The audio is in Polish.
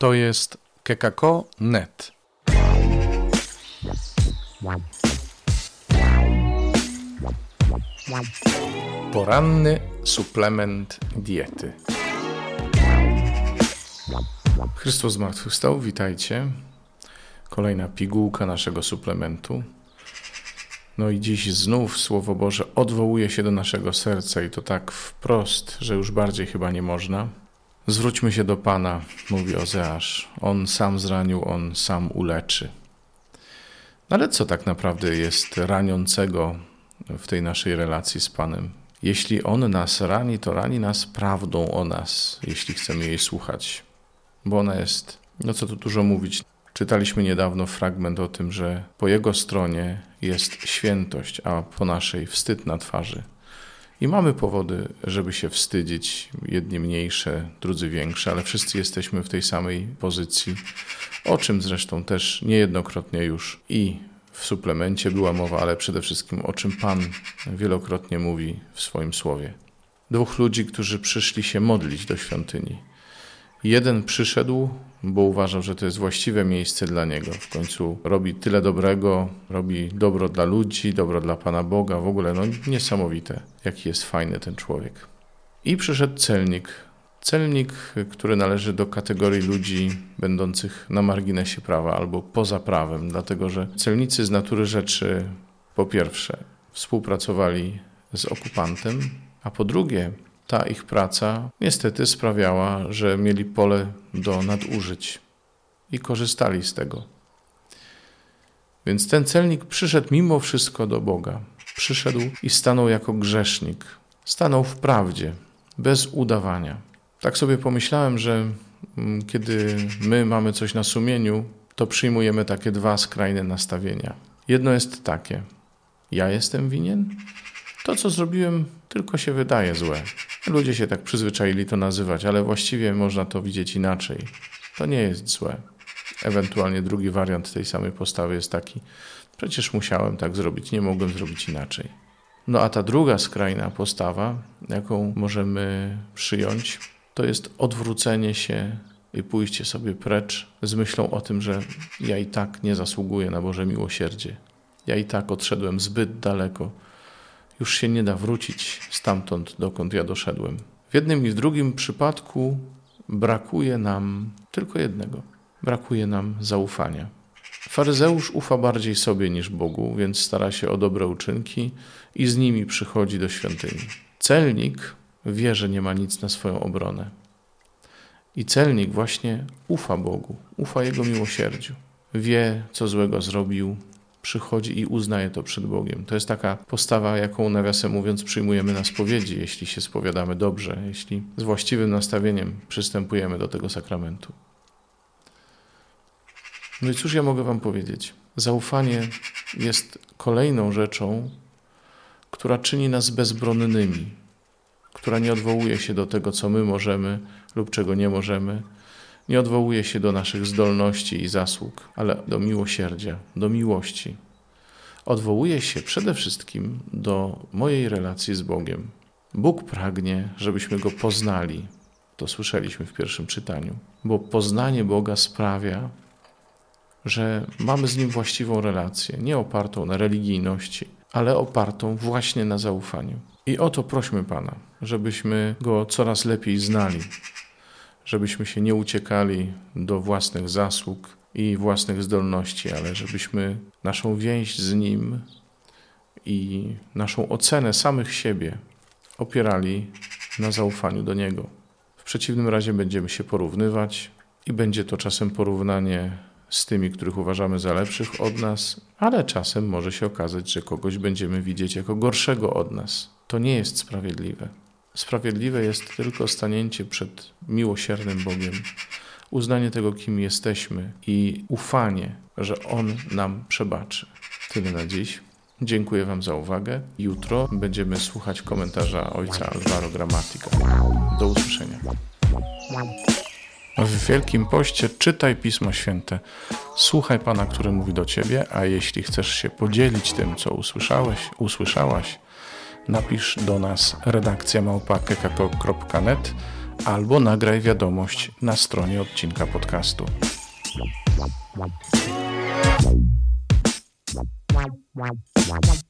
To jest kekako.net. Poranny suplement diety. Chrystus zmartwychwstał, witajcie. Kolejna pigułka naszego suplementu. No i dziś znów Słowo Boże odwołuje się do naszego serca i to tak wprost, że już bardziej chyba nie można. Zwróćmy się do Pana, mówi Ozeasz. On sam zranił, on sam uleczy. No ale co tak naprawdę jest raniącego w tej naszej relacji z Panem? Jeśli On nas rani, to rani nas prawdą o nas, jeśli chcemy jej słuchać. Bo ona jest, no co tu dużo mówić, Czytaliśmy niedawno fragment o tym, że po jego stronie jest świętość, a po naszej wstyd na twarzy. I mamy powody, żeby się wstydzić, jedni mniejsze, drudzy większe, ale wszyscy jesteśmy w tej samej pozycji, o czym zresztą też niejednokrotnie już i w suplemencie była mowa, ale przede wszystkim o czym Pan wielokrotnie mówi w swoim słowie. Dwóch ludzi, którzy przyszli się modlić do świątyni. Jeden przyszedł, bo uważał, że to jest właściwe miejsce dla niego. W końcu robi tyle dobrego, robi dobro dla ludzi, dobro dla Pana Boga, w ogóle no niesamowite, jaki jest fajny ten człowiek. I przyszedł celnik. Celnik, który należy do kategorii ludzi będących na marginesie prawa albo poza prawem, dlatego że celnicy z natury rzeczy, po pierwsze, współpracowali z okupantem, a po drugie, ta ich praca niestety sprawiała, że mieli pole do nadużyć i korzystali z tego. Więc ten celnik przyszedł mimo wszystko do Boga. Przyszedł i stanął jako grzesznik. Stanął w prawdzie, bez udawania. Tak sobie pomyślałem, że mm, kiedy my mamy coś na sumieniu, to przyjmujemy takie dwa skrajne nastawienia. Jedno jest takie: ja jestem winien? To, co zrobiłem, tylko się wydaje złe. Ludzie się tak przyzwyczaili to nazywać, ale właściwie można to widzieć inaczej. To nie jest złe. Ewentualnie drugi wariant tej samej postawy jest taki: przecież musiałem tak zrobić, nie mogłem zrobić inaczej. No a ta druga skrajna postawa, jaką możemy przyjąć, to jest odwrócenie się i pójście sobie precz z myślą o tym, że ja i tak nie zasługuję na Boże miłosierdzie. Ja i tak odszedłem zbyt daleko już się nie da wrócić stamtąd, dokąd ja doszedłem. W jednym i w drugim przypadku brakuje nam tylko jednego: brakuje nam zaufania. Faryzeusz ufa bardziej sobie niż Bogu, więc stara się o dobre uczynki i z nimi przychodzi do świątyni. Celnik wie, że nie ma nic na swoją obronę. I celnik właśnie ufa Bogu, ufa Jego miłosierdziu. Wie, co złego zrobił, przychodzi i uznaje to przed Bogiem. To jest taka postawa, jaką nawiasem mówiąc przyjmujemy na spowiedzi, jeśli się spowiadamy dobrze, jeśli z właściwym nastawieniem przystępujemy do tego sakramentu. No i cóż ja mogę Wam powiedzieć? Zaufanie jest kolejną rzeczą, która czyni nas bezbronnymi, która nie odwołuje się do tego, co my możemy lub czego nie możemy, nie odwołuje się do naszych zdolności i zasług, ale do miłosierdzia, do miłości. Odwołuje się przede wszystkim do mojej relacji z Bogiem. Bóg pragnie, żebyśmy Go poznali. To słyszeliśmy w pierwszym czytaniu, bo poznanie Boga sprawia, że mamy z Nim właściwą relację, nie opartą na religijności, ale opartą właśnie na zaufaniu. I o to prośmy Pana, żebyśmy Go coraz lepiej znali, żebyśmy się nie uciekali do własnych zasług i własnych zdolności, ale żebyśmy naszą więź z Nim i naszą ocenę samych siebie opierali na zaufaniu do Niego. W przeciwnym razie będziemy się porównywać i będzie to czasem porównanie z tymi, których uważamy za lepszych od nas, ale czasem może się okazać, że kogoś będziemy widzieć jako gorszego od nas. To nie jest sprawiedliwe. Sprawiedliwe jest tylko stanięcie przed miłosiernym Bogiem, uznanie tego, kim jesteśmy i ufanie, że On nam przebaczy. Tyle na dziś. Dziękuję Wam za uwagę. Jutro będziemy słuchać komentarza ojca Alvaro Gramatika. Do usłyszenia. W Wielkim Poście czytaj Pismo Święte. Słuchaj Pana, który mówi do Ciebie, a jeśli chcesz się podzielić tym, co usłyszałeś, usłyszałaś, napisz do nas redakcja małpa.kekako.net albo nagraj wiadomość na stronie odcinka podcastu. Wow, wow, wow.